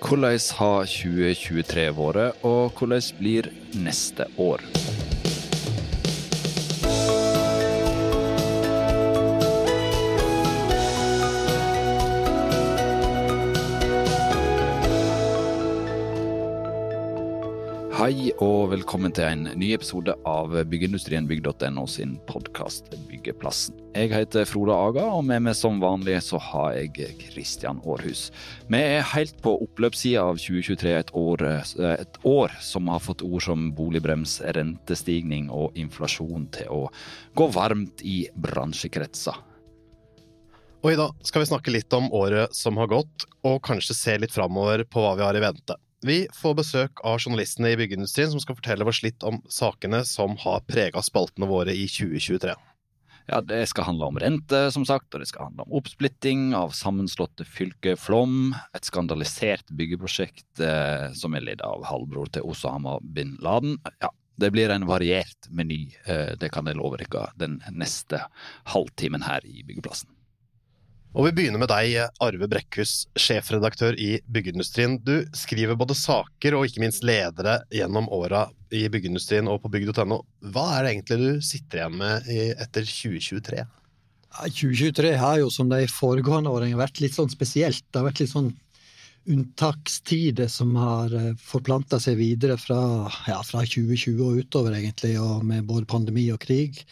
Hvordan har 2023 vært, og hvordan blir neste år? Hei og velkommen til en ny episode av Byggeindustrien bygg.no sin podkast Byggeplassen. Jeg heter Frode Aga, og med meg som vanlig så har jeg Kristian Aarhus. Vi er helt på oppløpssida av 2023, et år, et år som har fått ord som boligbrems, rentestigning og inflasjon til å gå varmt i bransjekretser. Og i dag skal vi snakke litt om året som har gått, og kanskje se litt framover på hva vi har i vente. Vi får besøk av journalistene i byggeindustrien som skal fortelle oss litt om sakene som har prega spaltene våre i 2023. Ja, Det skal handle om rente, som sagt, og det skal handle om oppsplitting av sammenslåtte fylke Flom, et skandalisert byggeprosjekt eh, som er ledet av halvbror til Osama bin Laden. Ja, det blir en variert meny, eh, det kan jeg love dere, den neste halvtimen her i Byggeplassen. Og vi begynner med deg, Arve Brekkhus, sjefredaktør i Byggeindustrien. Du skriver både saker og ikke minst ledere gjennom åra i byggeindustrien og på bygg.no. Hva er det egentlig du sitter igjen med etter 2023? 2023 har jo, som de foregående årene, vært litt sånn spesielt. Det har vært litt sånn unntakstider som har eh, forplanta seg videre fra, ja, fra 2020 og utover, egentlig, og med både pandemi og krig.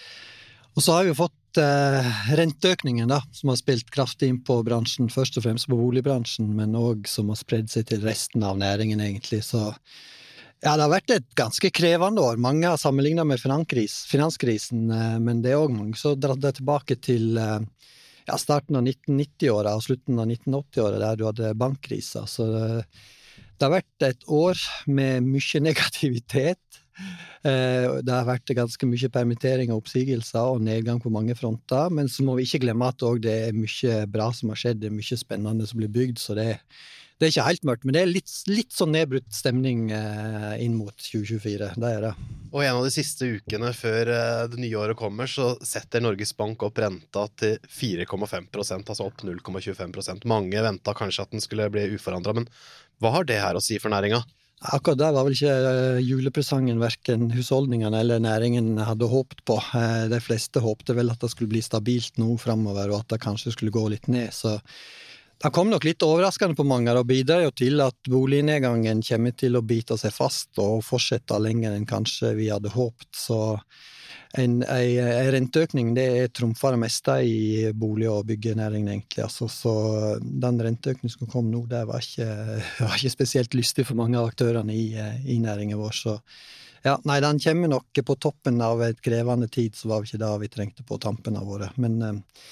Og så har vi jo fått uh, renteøkningen, da, som har spilt kraftig inn på bransjen, først og fremst på boligbransjen, men òg som har spredd seg til resten av næringen, egentlig. Så ja, det har vært et ganske krevende år. Mange har sammenligna med finanskris, finanskrisen, uh, men det er òg mange som dratt det tilbake til uh, ja, starten av 1990-åra og slutten av 1980-åra, der du hadde bankkrisa. Så det har vært et år med mye negativitet Eh, det har vært ganske mye permittering og oppsigelser og nedgang på mange fronter. Men så må vi ikke glemme at det er mye bra som har skjedd, det er mye spennende som blir bygd. Så det, det er ikke helt mørkt, men det er litt, litt sånn nedbrutt stemning eh, inn mot 2024. Det er det. Og en av de siste ukene før eh, det nye året kommer, så setter Norges Bank opp renta til 4,5% altså opp 0,25% Mange venta kanskje at den skulle bli uforandra, men hva har det her å si for næringa? Akkurat der var vel ikke eh, julepresangen verken husholdningene eller næringen hadde håpet på. Eh, de fleste håpte vel at det skulle bli stabilt nå framover, og at det kanskje skulle gå litt ned. Så det kom nok litt overraskende på mange, og bidrar jo til at bolignedgangen kommer til å bite seg fast og fortsette lenger enn kanskje vi hadde håpet. Så en, en, en renteøkning det trumfer det meste i bolig- og byggenæringen, egentlig. Altså, så den renteøkningen som kom nå, det var ikke, var ikke spesielt lystig for mange av aktørene i, i næringen vår. Så ja, nei, den kommer nok på toppen av et krevende tid, så var det ikke det vi trengte på tampen av året. Men eh,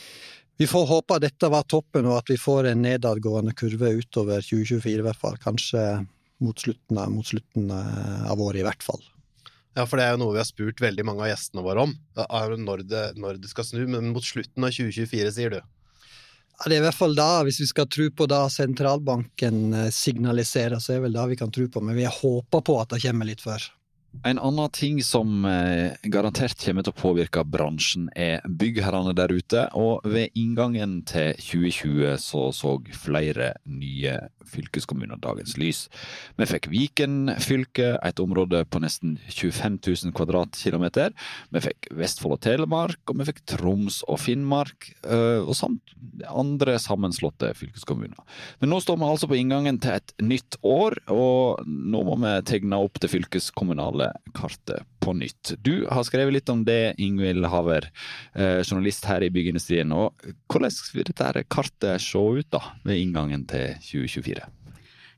vi får håpe at dette var toppen, og at vi får en nedadgående kurve utover 2024 i hvert fall. Kanskje mot slutten, mot slutten av året, i hvert fall. Ja, for det er jo noe vi har spurt veldig mange av gjestene våre om, når det, når det skal snu. Men mot slutten av 2024, sier du? Ja, det er i hvert fall da, hvis vi skal tro på det sentralbanken eh, signaliserer, så er det vel det vi kan tro på. Men vi håper på at det kommer litt før. En annen ting som eh, garantert kommer til å påvirke bransjen, er byggherrene der ute. Og ved inngangen til 2020 så så flere nye fylkeskommuner dagens lys. Vi fikk Viken fylke, et område på nesten 25 000 kvadratkilometer. Vi fikk Vestfold og Telemark, og vi fikk Troms og Finnmark, eh, og samt andre sammenslåtte fylkeskommuner. Men nå står vi altså på inngangen til et nytt år, og nå må vi tegne opp det fylkeskommunale kartet på nytt. Du har skrevet litt om det, Ingvild Haver, eh, journalist her i byggeindustrien. og Hvordan vil dette kartet se ut da, ved inngangen til 2024?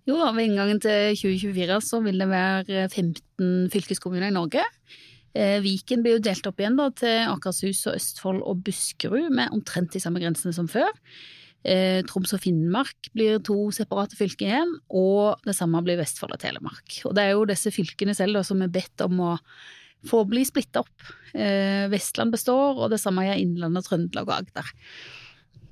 Jo, da, Ved inngangen til 2024 så vil det være 15 fylkeskommuner i Norge. Eh, Viken blir jo delt opp igjen da, til Akershus og Østfold og Buskerud, med omtrent de samme grensene som før. Eh, Troms og Finnmark blir to separate fylker igjen, og det samme blir Vestfold og Telemark. Og det er jo disse fylkene selv da, som er bedt om å få bli splitta opp. Eh, Vestland består, og det samme gjør Innlandet, Trøndelag og Agder.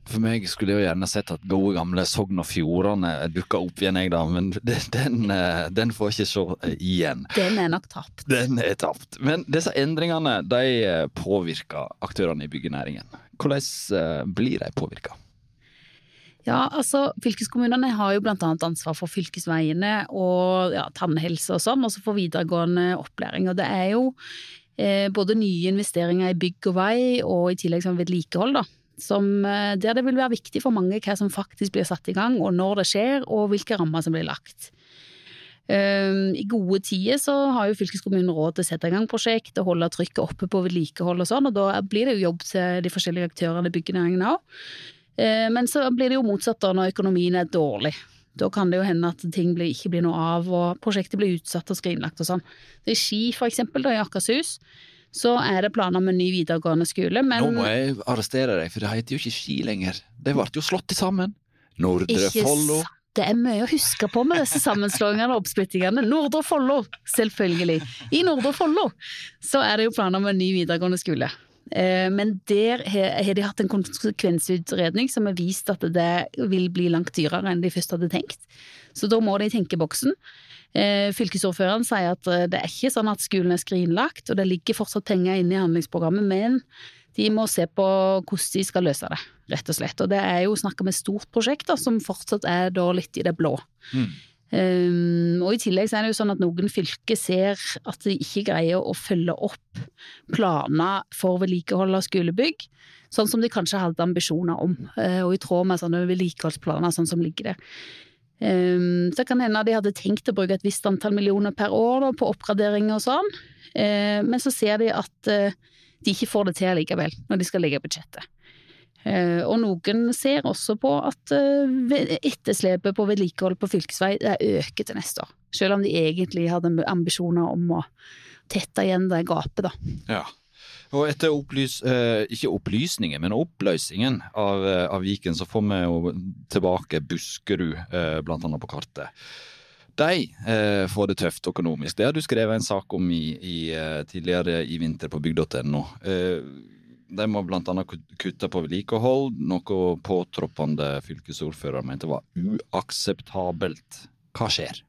For meg skulle jeg jo gjerne sett at gode gamle Sogn og Fjordane dukka opp igjen, jeg da, men den, eh, den, får ikke se igjen. Den er nok tapt. Den er tapt. Men disse endringene de påvirker aktørene i byggenæringen. Hvordan blir de påvirka? Ja, altså fylkeskommunene har jo blant annet ansvar for fylkesveiene og ja, tannhelse og sånn, også for videregående opplæring. Og det er jo eh, både nye investeringer i bygg og vei, og i tillegg som vedlikehold, da. Som, eh, der det vil være viktig for mange hva som faktisk blir satt i gang, og når det skjer, og hvilke rammer som blir lagt. Um, I gode tider så har jo fylkeskommunen råd til å sette i gang prosjekt og holde trykket oppe på vedlikehold og sånn, og da blir det jo jobb til de forskjellige aktørene i byggenæringen òg. Uh, men så blir det jo motsatt da når økonomien er dårlig. Da kan det jo hende at ting blir, ikke blir noe av, og prosjektet blir utsatt og skrinlagt og sånn. I Ski, for eksempel, da i Akershus, så er det planer om en ny videregående skole, men Nå må jeg arrestere deg, for det heter jo ikke Ski lenger. Det ble jo slått sammen. Nordre Follo. Det er mye å huske på med disse sammenslåingene og oppsplittingene. Nordre Follo, selvfølgelig. I Nordre Follo så er det jo planer om en ny videregående skole. Eh, Men der har de hatt en konsekvensutredning som har vist at det vil bli langt dyrere enn de først hadde tenkt. Så da må de tenke boksen. Eh, Fylkesordføreren sier at eh, det er ikke sånn at skolen er skrinlagt, og det ligger fortsatt penger inne i handlingsprogrammet, men de må se på hvordan de skal løse det, rett og slett. Og det er jo snakk om et stort prosjekt da, som fortsatt er litt i det blå. Mm. Um, og i tillegg så er det jo sånn at noen fylker ser at de ikke greier å følge opp planer for vedlikehold av skolebygg, sånn som de kanskje hadde ambisjoner om, eh, og i tråd med sånne vedlikeholdsplaner sånn som ligger der. Um, så kan hende de hadde tenkt å bruke et visst antall millioner per år da, på oppgradering og sånn, uh, men så ser de at uh, de ikke får det til likevel når de skal legge budsjettet. Eh, Og noen ser også på at eh, etterslepet på vedlikehold på fylkesvei øker til neste år. Selv om de egentlig hadde ambisjoner om å tette igjen det gapet, da. Ja. Og etter opplys, eh, ikke opplysningen, men oppløsningen av, av Viken, så får vi jo tilbake Buskerud, blant annet på kartet. De får det tøft økonomisk. Det har du skrevet en sak om i, i, tidligere i vinter på bygd.no. Eh, de må annet kutte på vedlikehold, noe påtroppende fylkesordfører mente var uakseptabelt. Hva skjer?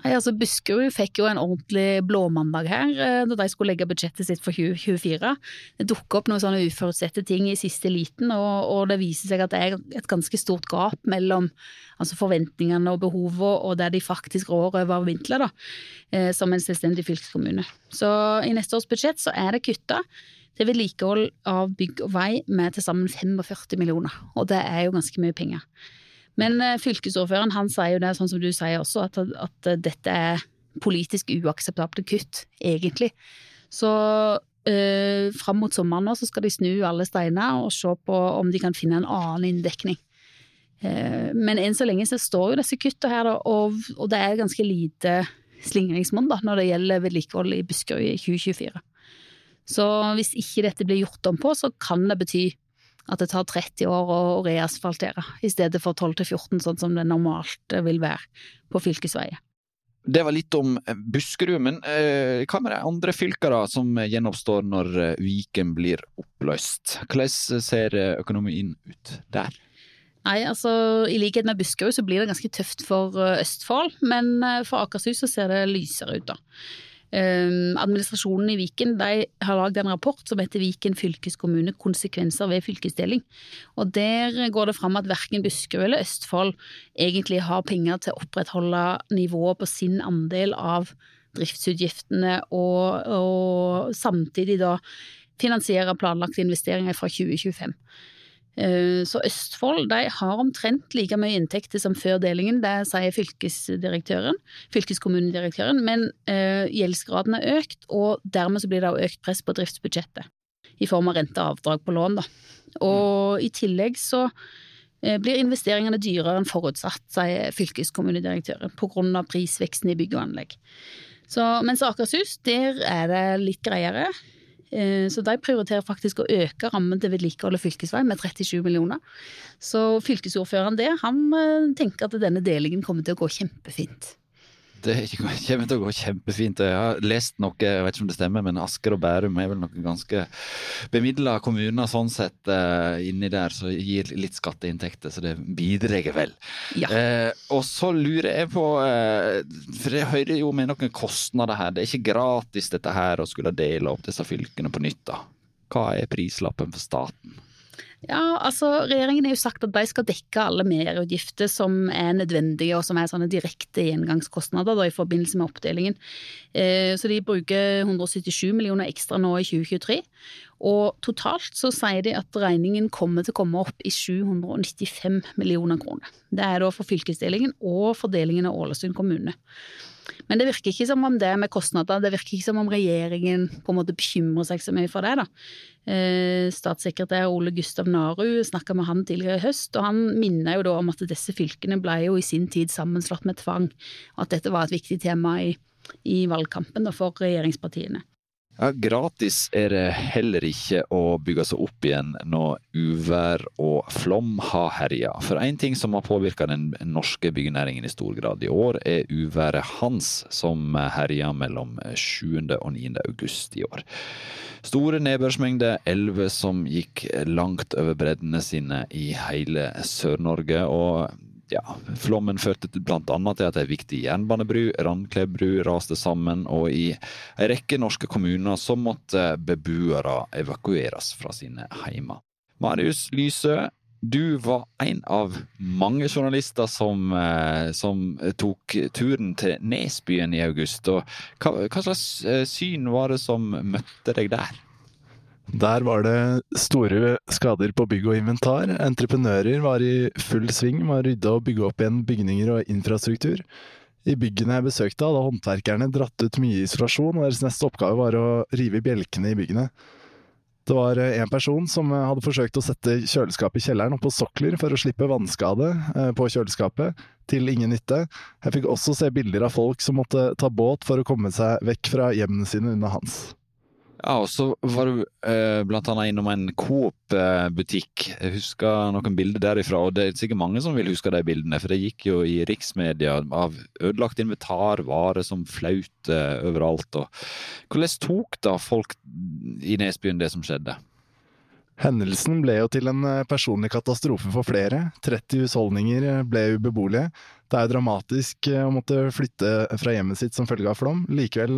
Nei, altså Buskerud fikk jo en ordentlig blåmandag her eh, da de skulle legge budsjettet sitt for 2024. Det dukket opp noen sånne uforutsette ting i siste liten, og, og det viser seg at det er et ganske stort gap mellom altså forventningene og behovene og der de faktisk rår over vinteren, da, eh, som en selvstendig fylkeskommune. Så i neste års budsjett så er det kutta til vedlikehold av bygg og vei med til sammen 45 millioner, og det er jo ganske mye penger. Men eh, fylkesordføreren han sier jo det, sånn som du sier også, at, at eh, dette er politisk uakseptable kutt, egentlig. Så øh, fram mot sommeren nå så skal de snu alle steiner og se på om de kan finne en annen inndekning. Eh, men enn så lenge så står jo disse kutta her, og, det er ganske lite slingringsmonn når det gjelder vedlikehold i Buskerud i 2024. Så hvis ikke dette blir gjort om på, så kan det bety at det tar 30 år å reasfaltere, i stedet for 12-14, sånn som det normalt vil være på fylkesveier. Det var litt om eh, Buskerud, men eh, hva med de andre fylka da, som gjenoppstår når eh, Viken blir oppløst? Hvordan ser eh, økonomien ut der? Nei, altså i likhet med Buskerud så blir det ganske tøft for eh, Østfold, men eh, for Akershus så ser det lysere ut, da. Um, administrasjonen i Viken de har lagd en rapport som heter Viken fylkeskommune konsekvenser ved fylkesdeling. Og Der går det fram at verken Buskerud eller Østfold egentlig har penger til å opprettholde nivået på sin andel av driftsutgiftene, og, og samtidig da finansiere planlagte investeringer fra 2025. Eh, Så Østfold de har omtrent like mye inntekter som før delingen, det sier fylkesdirektøren, fylkeskommunedirektøren, men eh, gjeldsgraden er økt, og dermed blir det økt press på driftsbudsjettet i form av renteavdrag på lån. Da. Og i tillegg så eh, blir investeringene dyrere enn forutsatt, sier fylkeskommunedirektøren, av prisveksten i bygg og anlegg. Så, mens Akershus, der er det litt greiere. Eh, Så de prioriterer faktisk å øke rammen til vedlikehold av fylkesvei med 37 millioner. Så fylkesordføreren der, han eh, tenker at denne delingen kommer til å gå kjempefint. Det kommer til å gå kjempefint. Jeg har lest noe, jeg vet ikke om det stemmer, men Asker og Bærum er vel noen ganske bemidla kommuner sånn sett eh, inni der, som gir litt skatteinntekter, så det bidrar vel. Ja. Eh, og så lurer jeg på, eh, for jeg hører jo med noen kostnader her, det er ikke gratis dette her å skulle dele opp disse fylkene på nytt da. Hva er prislappen for staten? Ja, altså Regjeringen har jo sagt at de skal dekke alle merutgifter som er nødvendige, og som er sånne direkte gjengangskostnader da, i forbindelse med oppdelingen. Eh, så de bruker 177 millioner ekstra nå i 2023. Og totalt så sier de at regningen kommer til å komme opp i 795 millioner kroner. Det er da for fylkesdelingen og fordelingen av Ålesund kommune. Men det virker ikke som om det med kostnader, det virker ikke som om regjeringen på en måte bekymrer seg så mye for det. da. Eh, statssekretær Ole Gustav Naru snakka med han tidligere i høst, og han minner jo da om at disse fylkene ble jo i sin tid sammenslått med tvang, og at dette var et viktig tema i, i valgkampen da, for regjeringspartiene. Ja, gratis er det heller ikke å bygge seg opp igjen når uvær og flom har herja. For én ting som har påvirka den norske byggenæringen i stor grad i år, er uværet Hans, som herja mellom 7. og 9. august i år. Store nedbørsmengder, elver som gikk langt over breddene sine i hele Sør-Norge. og ja, flommen førte bl.a. til at ei viktig jernbanebru, Randklev bru, raste sammen, og i ei rekke norske kommuner så måtte beboere evakueres fra sine heimer. Marius Lysø, du var en av mange journalister som, eh, som tok turen til Nesbyen i august. og hva, hva slags eh, syn var det som møtte deg der? Der var det store skader på bygg og inventar. Entreprenører var i full sving med å rydde og bygge opp igjen bygninger og infrastruktur. I byggene jeg besøkte, hadde håndverkerne dratt ut mye isolasjon, og deres neste oppgave var å rive bjelkene i byggene. Det var en person som hadde forsøkt å sette kjøleskapet i kjelleren oppå sokler for å slippe vannskade eh, på kjøleskapet, til ingen nytte. Jeg fikk også se bilder av folk som måtte ta båt for å komme seg vekk fra hjemmene sine under hans. Ja, og så var du eh, blant annet innom en Coop-butikk. Jeg husker noen bilder derifra, og det er sikkert mange som vil huske de bildene, for det gikk jo i riksmedia av ødelagt inventar, varer som flaut eh, overalt. Og hvordan tok da folk i Nesbyen det som skjedde? Hendelsen ble jo til en eh, personlig katastrofe for flere. 30 husholdninger eh, ble ubeboelige. Det er dramatisk eh, å måtte flytte fra hjemmet sitt som følge av flom. Likevel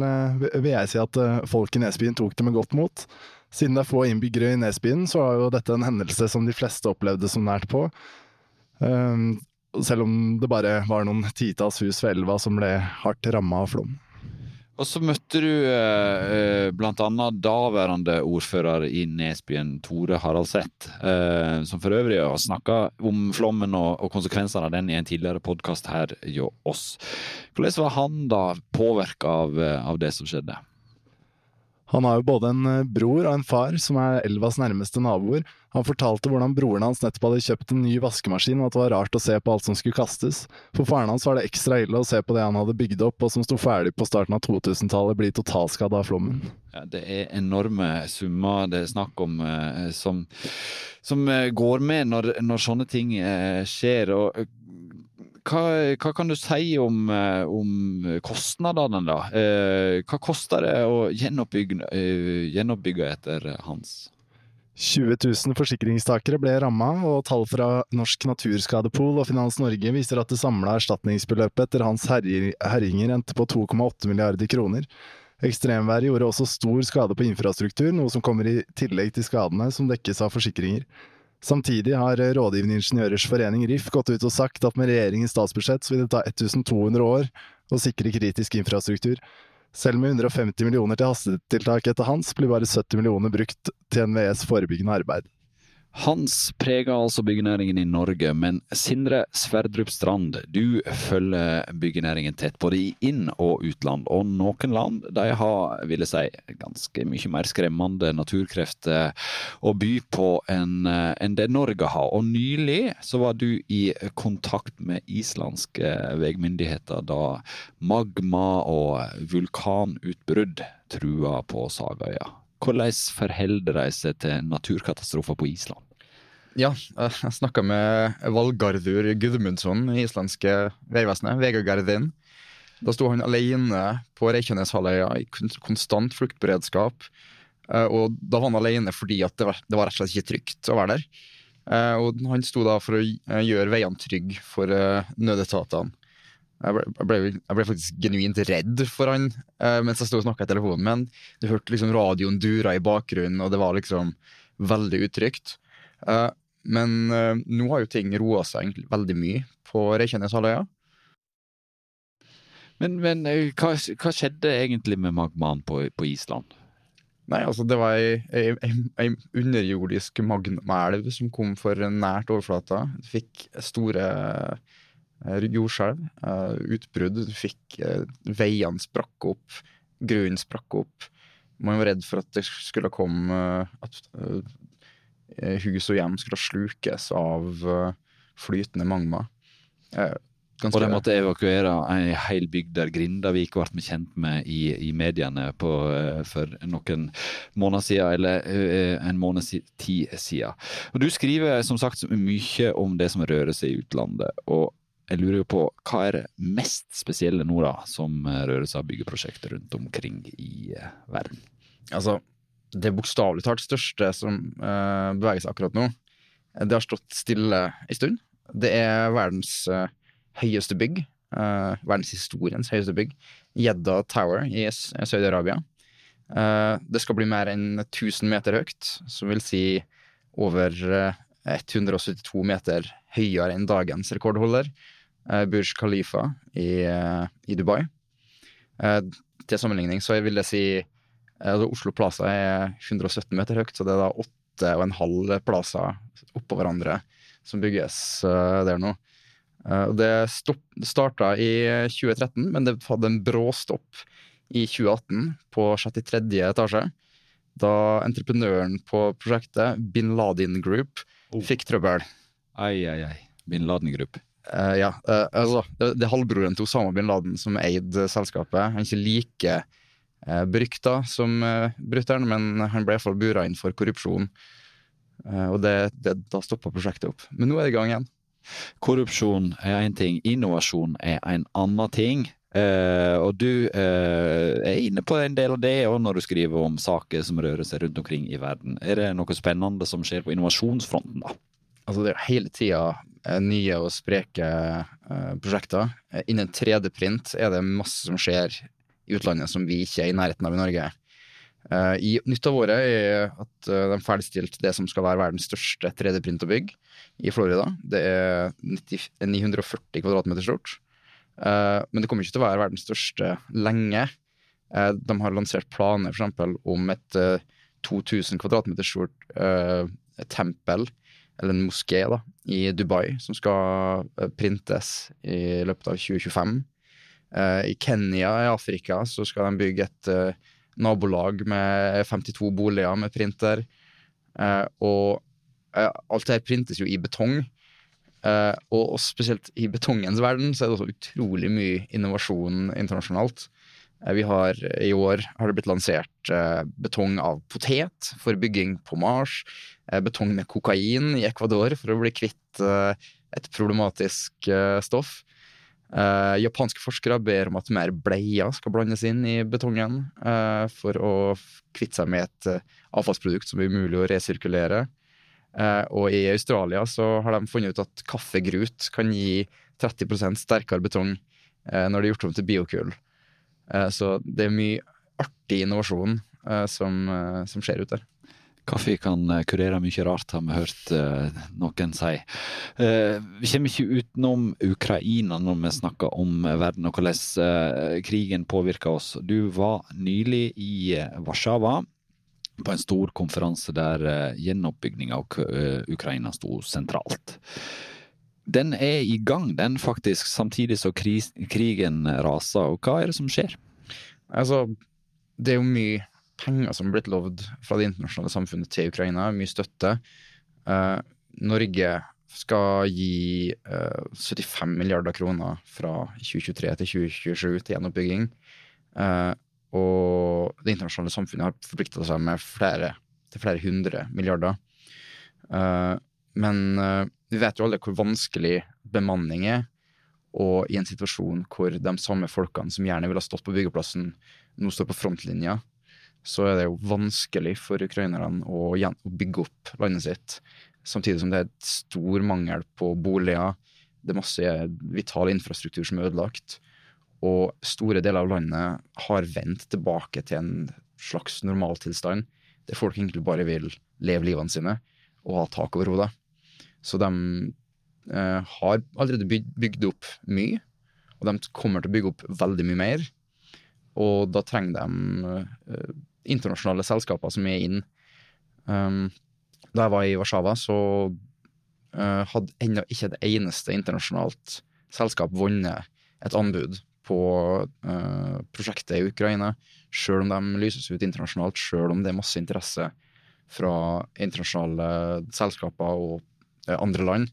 vil jeg si at folk i Nesbyen tok det med godt mot. Siden det er få innbyggere i Nesbyen, så var jo dette en hendelse som de fleste opplevde som nært på. Selv om det bare var noen titalls hus ved elva som ble hardt ramma av flom. Og så møtte du eh, blant annet daværende ordfører i Nesbyen, Tore Haraldseth, eh, som for øvrig har snakka om flommen og, og konsekvensene av den i en tidligere podkast her hos oss. Hvordan var han da påvirka av, eh, av det som skjedde? Han har jo både en eh, bror og en far som er elvas nærmeste naboer. Han fortalte hvordan broren hans nettopp hadde kjøpt en ny vaskemaskin, og at det var rart å se på alt som skulle kastes. For faren hans var det ekstra ille å se på det han hadde bygd opp, og som sto ferdig på starten av 2000-tallet, bli totalskadd av flommen. Ja, det er enorme summer det er snakk om eh, som, som eh, går med når, når sånne ting skjer. og hva, hva, kan du si om, eh, om kostnadene, da? Eh, hva koster det å gjenoppbygge, eh, gjenoppbygge etter Hans? 20 000 forsikringstakere ble ramma, og tall fra Norsk Naturskadepool og Finans Norge viser at det samla erstatningsbeløpet etter hans herjinger endte på 2,8 milliarder kroner. Ekstremværet gjorde også stor skade på infrastruktur, noe som kommer i tillegg til skadene som dekkes av forsikringer. Samtidig har Rådgivende ingeniørers forening RIF gått ut og sagt at med regjeringens statsbudsjett så vil det ta 1200 år å sikre kritisk infrastruktur. Selv med 150 millioner til hastetiltak etter hans, blir bare 70 millioner brukt til NVEs forebyggende arbeid. Hans preger altså byggenæringen i Norge, men Sindre Sverdrup Strand, du følger byggenæringen tett både i inn- og utland. Og noen land de har vil jeg si, ganske mye mer skremmende naturkrefter å by på enn en det Norge har. Og nylig så var du i kontakt med islandske veimyndigheter da magma og vulkanutbrudd trua på Sagøya. Hvordan forholder de seg til naturkatastrofer på Island? Ja, jeg snakka med Valgardur Gudmundsson i islandske vegvesenet, Vegagardin. Da sto han alene på Reykjaneshalvøya i konstant fluktberedskap. Eh, og da var han alene fordi det var, det var, rett og slett ikke trygt å være der. Eh, og han sto da for å eh, gjøre veiene trygge for nødetatene. Jeg ble, jeg, ble, jeg ble, faktisk genuint redd for han uh, mens jeg sto og snakka i telefonen. med han. du hørte liksom radioen dura i bakgrunnen, og det var liksom veldig utrygt. Eh, men eh, nå har jo ting roa seg egentlig veldig mye på Reykjaneshalvøya. Men, men eh, hva, hva skjedde egentlig med magmaen på, på Island? Nei, altså det var ei, ei, ei, underjordisk magmaelv som kom for nært overflata. Det fikk store eh, jordskjelv, eh, utbrudd. Fikk eh, Veiene sprakk opp, grunnen sprakk opp. Man var redd for at det skulle komme eh, At eh, hus og hjem skulle slukes av eh, flytende magma. Ganske Og de måtte evakuere en hel bygd der Grindavik ble kjent med i, i mediene på, eh, for noen måneder siden, eller eh, en måneds tid siden. Og du skriver som sagt mye om det som rører seg i utlandet. og jeg lurer jo på, Hva er det mest spesielle nå da, som eh, seg av byggeprosjekter rundt omkring i eh, verden? Altså, det bokstavelig talt største som uh, beveger seg akkurat nå, det har stått stille en stund. Det er verdens uh, høyeste bygg. uh, verdenshistoriens høyeste bygg. Jeddah Tower i Saudi-Arabia. Uh, det skal bli mer enn 1000 meter høyt, som vil si over eh, 172 meter høyere enn dagens rekordholder, Burj Khalifa i, eh, i Dubai. Eh, til sammenligning så vil jeg si eh, altså Oslo Plaza er 117 meter høyt, så det er da åtte og en halv plaza oppå hverandre som bygges eh, der nå. Eh, det starta i 2013, men det hadde en bråstopp i 2018 på 63. etasje. Da entreprenøren på prosjektet, Bin Laden Group, fikk trøbbel. Ai, ai, ai. Bin Laden-gruppe. Eh, ja, uh, altså, det, det er halvbroren til Osama bin Laden som eide selskapet. Han er ikke like uh, berykta som uh, brutter'n, men han ble iallfall bura inn for korrupsjon. Eh, og det, det, da stoppa prosjektet opp. Men nå er det i gang igjen. Korrupsjon er én ting, innovasjon er en annen ting. Eh, og du eh, er inne på en del av det òg når du skriver om saker som rører seg rundt omkring i verden. Er det noe spennende som skjer på innovasjonsfronten, da? Altså, det er hele tida eh, nye og spreke eh, prosjekter. Eh, Innen 3D-print er det masse som skjer i utlandet som vi ikke er i nærheten av i Norge. I nytt av året er at de ferdigstilte det som skal være verdens største 3D-printerbygg i Florida. Det er 90, 940 kvadratmeter stort. Men det kommer ikke til å være verdens største lenge. De har lansert planer for om et eh, 2000 kvadratmeter stort tempel, eller en moské, da, i Dubai, som skal eh, printes i løpet av 2025. Eh, I Kenya i Afrika så skal de bygge et eh, nabolag med 52 boliger med printer. Eh, og eh, alt det her printes jo i betong. Eh, og spesielt i betongens verden så er det også utrolig mye innovasjon internasjonalt. Eh, vi har I år har det blitt lansert eh, betong av potet for bygging på Mars. Eh, betong med kokain i Ecuador for å bli kvitt eh, et problematisk eh, stoff. Eh, japanske forskere ber om at mer bleier skal blandes inn i betongen eh, for å kvitte seg med et eh, avfallsprodukt som er umulig å resirkulere. Eh, og i Australia så har de funnet ut at kaffegrut kan gi 30% sterkere betong eh, når det er gjort om til biokull. Eh, så det er mye artig innovasjon eh, som, eh, som skjer ute der. Kaffe kan kurere mye rart, har vi hørt uh, noen si. Uh, vi kommer ikke utenom Ukraina når vi snakker om verden og hvordan uh, krigen påvirker oss. Du var nylig i Warszawa på en stor konferanse der uh, gjenoppbygging av Ukraina sto sentralt. Den er i gang, den faktisk, samtidig som krigen raser. Og hva er det som skjer? Altså, det er jo mye penger som er blitt lovd fra det internasjonale samfunnet til Ukraina, mye støtte. Eh, Norge skal gi eh, 75 milliarder kroner fra 2023 til 2027 til gjenoppbygging. Eh, og det internasjonale samfunnet har forplikta seg med flere, til flere hundre milliarder. Eh, men eh, vi vet jo alle hvor vanskelig bemanning er. Og i en situasjon hvor de samme folkene som gjerne ville ha stått på byggeplassen, nå står på frontlinja, så er det jo vanskelig for ukrainerne å, bygge opp landet sitt. Samtidig som det er et stor mangel på boliger. Det er masse vital infrastruktur som er ødelagt. Og store deler av landet har vendt tilbake til en slags normaltilstand, der folk egentlig bare vil leve livene sine. og ha tak over hodet. Så de eh, har allerede bygd, bygd opp mye, og de kommer til å bygge opp veldig mye mer. Og da trenger de eh, internasjonale selskaper som er inn. Um, da jeg var i Warszawa, så eh, hadde ennå ikke et eneste internasjonalt selskap vunnet et anbud på eh, prosjektet i Ukraina, sjøl om de lyses ut internasjonalt, sjøl om det er masse interesse fra internasjonale selskaper og andre land.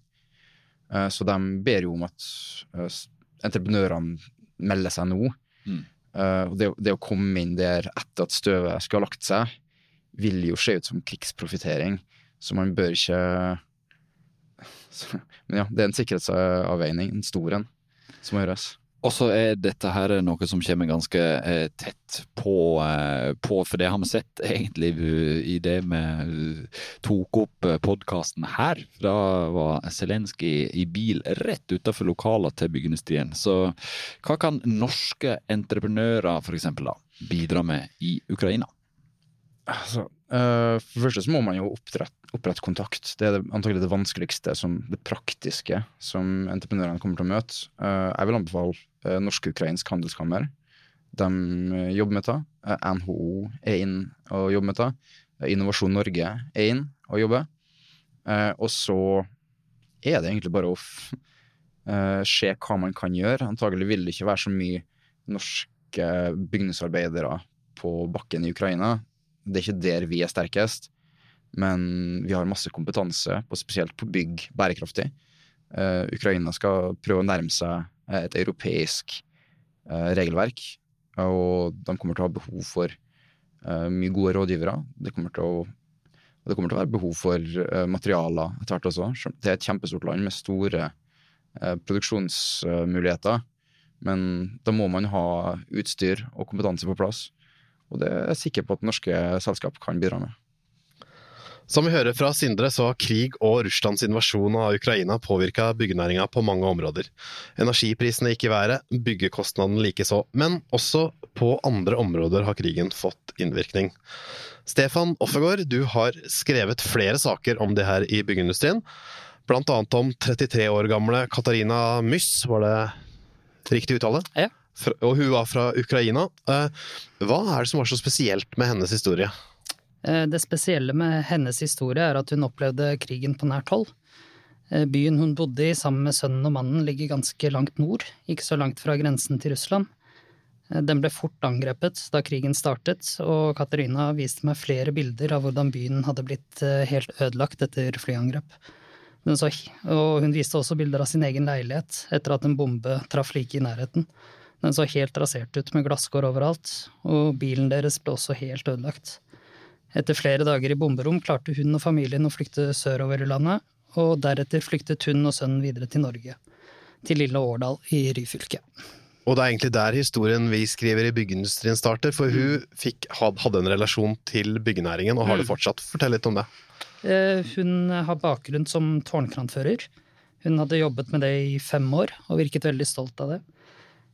Eh, så de ber jo om at eh, entreprenørene melder seg nå. Mm. Eh, det, det å komme inn der etter at støvet skal ha lagt seg, vil jo se ut som krigsprofittering, så man bør ikke Men ja, det er en sikkerhetsavveining, en stor en, som må gjøres. Og så er dette her noe som kommer ganske eh, tett på, eh, på, for det har vi sett egentlig eh, i det vi eh, tok opp podkasten her. Da var Zelenskyj i bil rett utenfor lokalene til byggeindustrien. Så hva kan norske entreprenører for eksempel bidra med i Ukraina? Altså, uh, for det første så må man jo opprette, opprette kontakt. Det er det, antagelig det vanskeligste, som, det praktiske, som entreprenørene kommer til å møte. Uh, jeg vil anbefale uh, Norsk-ukrainsk handelskammer. De eh, jobber med det. Eh, NHO er inn og jobber med det. Eh, Innovasjon Norge er inn og jobber. Eh, og så er det egentlig bare å eh, se hva man kan gjøre. Antagelig vil det ikke være så mye norske bygningsarbeidere på bakken i Ukraina. Det er ikke der vi er sterkest, men vi har masse kompetanse, på, spesielt på bygg bærekraftig. Uh, Ukraina skal prøve å nærme seg eh, et europeisk uh, regelverk, og de kommer til å ha behov for uh, mye gode rådgivere. Det kommer til å, det kommer til å være behov for materialer etter hvert også. Det er et kjempestort land med store produksjonsmuligheter, men da må man ha utstyr og kompetanse på plass. Og det er jeg sikker på at norske selskap kan bidra med. Som vi hører fra Sindre, så har krig og Russlands invasjon av Ukraina påvirka byggenæringa på mange områder. Energiprisene gikk i været, byggekostnaden likeså, men også på andre områder har krigen fått innvirkning. Stefan Offegård, du har skrevet flere saker om det her i byggeindustrien. Blant annet om 33 år gamle Katarina Myss, var det riktig uttale? Ja. Og hun var fra Ukraina. Eh, Hva er det som var så spesielt med hennes historie? Eh, Det spesielle med hennes historie er at hun opplevde krigen på nært hold. Eh, Byen hun bodde i sammen med sønnen og mannen ligger ganske langt nord, ikke så langt fra grensen til Russland. Den ble fort angrepet da krigen startet, og Katarina viste meg flere bilder av hvordan byen hadde blitt helt ødelagt etter flyangrep. Og hun viste også bilder av sin egen leilighet etter at en bombe traff like i nærheten. Den så helt rasert ut med glasskår overalt, og bilen deres ble også helt ødelagt. Etter flere dager i bomberom klarte hun og familien å flykte sørover i landet, og deretter flyktet hun og sønnen videre til Norge, til lille Årdal i Ryfylke. Og det er egentlig der historien vi skriver i byggeindustrien starter, for hun fikk, hadde en relasjon til byggenæringen, og har det fortsatt. Fortell litt om det. Eh, Hun har bakgrunn som tårnkranfører. Hun hadde jobbet med det i fem år, og virket veldig stolt av det.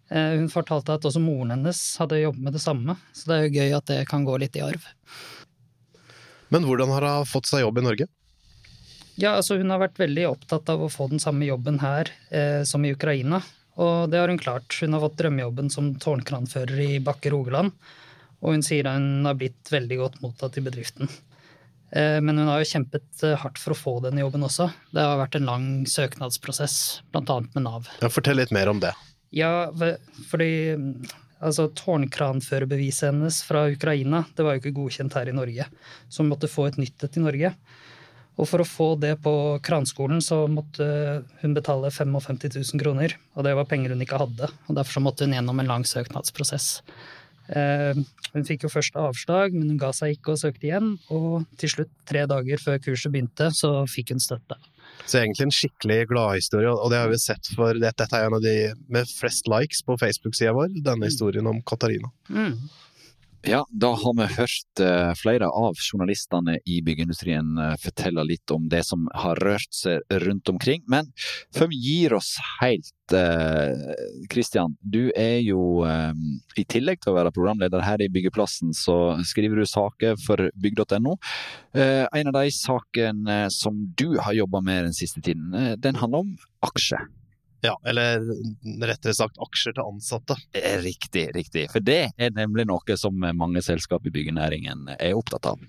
Eh, Hun fortalte at også moren hennes hadde jobbet med det samme, så det er jo gøy at det kan gå litt i arv. Men hvordan har hun fått seg jobb i Norge? Ja, altså hun har vært veldig opptatt av å få den samme jobben her eh, som i Ukraina. Og det har hun klart. Hun har fått drømmejobben som tårnkranfører i Bakke Rogaland. Og hun sier at hun har blitt veldig godt mottatt i bedriften. Eh, men hun har jo kjempet eh, hardt for å få den jobben også. Det har vært en lang søknadsprosess, annet med Nav. Ja, fortell litt mer om det. Ja, fordi mm, altså, tårnkranførerbeviset hennes fra Ukraina det var jo ikke godkjent her i Norge, så hun måtte få et nytt et i Norge. Og for å få det på kranskolen så måtte hun betale 55 000 kroner, og det var penger hun ikke hadde. og Derfor så måtte hun gjennom en lang søknadsprosess. Eh, hun fikk jo først avslag, men hun ga seg ikke og søkte igjen. Og til slutt, tre dager før kurset begynte, så fikk hun støtte. Så egentlig en skikkelig gladhistorie, og det har vi sett for det, Dette er en av de med flest likes på Facebook-sida vår, denne historien om Katarina. Mm. Ja, da har vi hørt uh, flere av journalistene i byggeindustrien uh, fortelle litt om det som har rørt seg rundt omkring. Men før vi gir oss helt, Kristian. Uh, du er jo, i tillegg til å være programleder her i Byggeplassen, så skriver du saker for bygg.no. en av de sakene som du har jobba med den siste tiden, den handler om aksjer. Ja, eller rettere sagt aksjer til ansatte. Riktig, riktig. For det er nemlig noe som mange selskap i byggenæringen er opptatt av.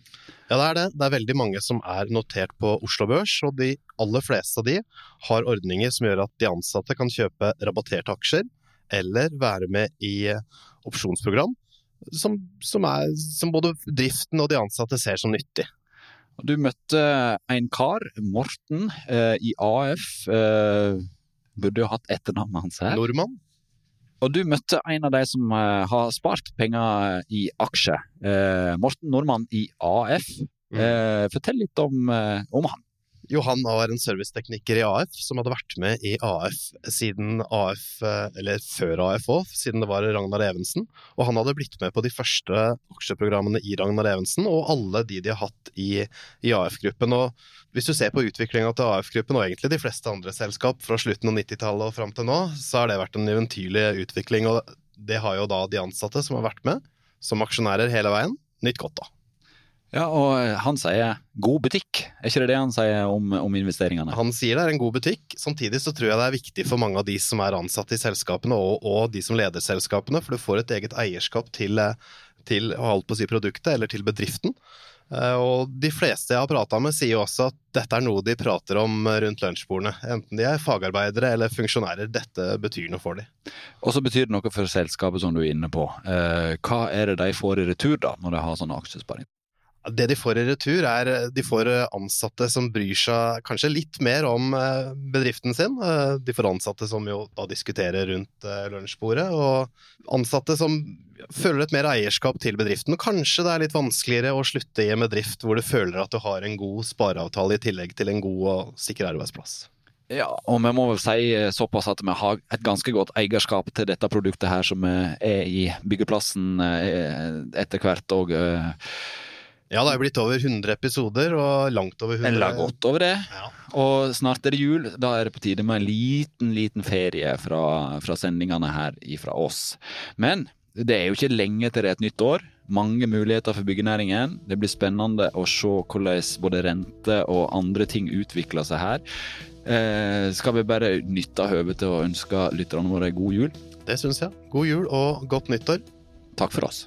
Ja, det er det. Det er veldig mange som er notert på Oslo Børs, og de aller fleste av de har ordninger som gjør at de ansatte kan kjøpe rabatterte aksjer, eller være med i opsjonsprogram, som, som, er, som både driften og de ansatte ser som nyttig. Du møtte en kar, Morten, eh, i AF. Eh Burde jo hatt etternavnet hans her. Nordmann. Og du møtte en av de som uh, har spart penger i aksjer. Uh, Morten Nordmann i AF. Mm. Fortell litt om, om han. Johan var en servicetekniker i AF som hadde vært med i AF siden AF, eller før AF òg, siden det var Ragnar Evensen. Og han hadde blitt med på de første aksjeprogrammene i Ragnar Evensen, og alle de de har hatt i, i AF-gruppen. Og hvis du ser på utviklinga til AF-gruppen, og egentlig de fleste andre selskap fra slutten av 90-tallet og fram til nå, så har det vært en eventyrlig utvikling. Og det har jo da de ansatte som har vært med, som aksjonærer hele veien, nytt godt av. Ja, og han sier god butikk, er ikke det det han sier om, om, investeringene? Han sier det er en god butikk. Samtidig så tror jeg det er viktig for mange av de som er ansatte i selskapene, og, og de som leder selskapene, for du får et eget eierskap til, til holdt på å si produktet, eller til bedriften. Eh, og de fleste jeg har prata med, sier jo også at dette er noe de prater om rundt lunsjbordene. Enten de er fagarbeidere eller funksjonærer. Dette betyr noe for dem. Og så betyr det noe for selskapet, som du er inne på. Eh, hva er det de får i retur da, når de har sånn aksjesparing? Det de får i retur, er de får ansatte som bryr seg kanskje litt mer om eh, bedriften sin. Eh, de får ansatte som jo da diskuterer rundt eh, lunsjbordet, og ansatte som føler et mer eierskap til bedriften. Kanskje det er litt vanskeligere å slutte i en bedrift hvor du føler at du har en god spareavtale i tillegg til en god og sikker arbeidsplass. Ja, og vi må vel si såpass at vi har et ganske godt eierskap til dette produktet her, som er i byggeplassen etter hvert. og ja, det er blitt over 100 episoder, og langt over 100 Eller godt over det. Ja. Og snart er det jul. Da er det på tide med en liten, liten ferie fra, fra sendingene her fra oss. Men det er jo ikke lenge til det er et nytt år. Mange muligheter for byggenæringen. Det blir spennende å se hvordan både rente og andre ting utvikler seg her. Eh, skal vi bare nytte høvet til å ønske lytterne våre god jul? Det syns jeg. God jul og godt nyttår. Takk for oss.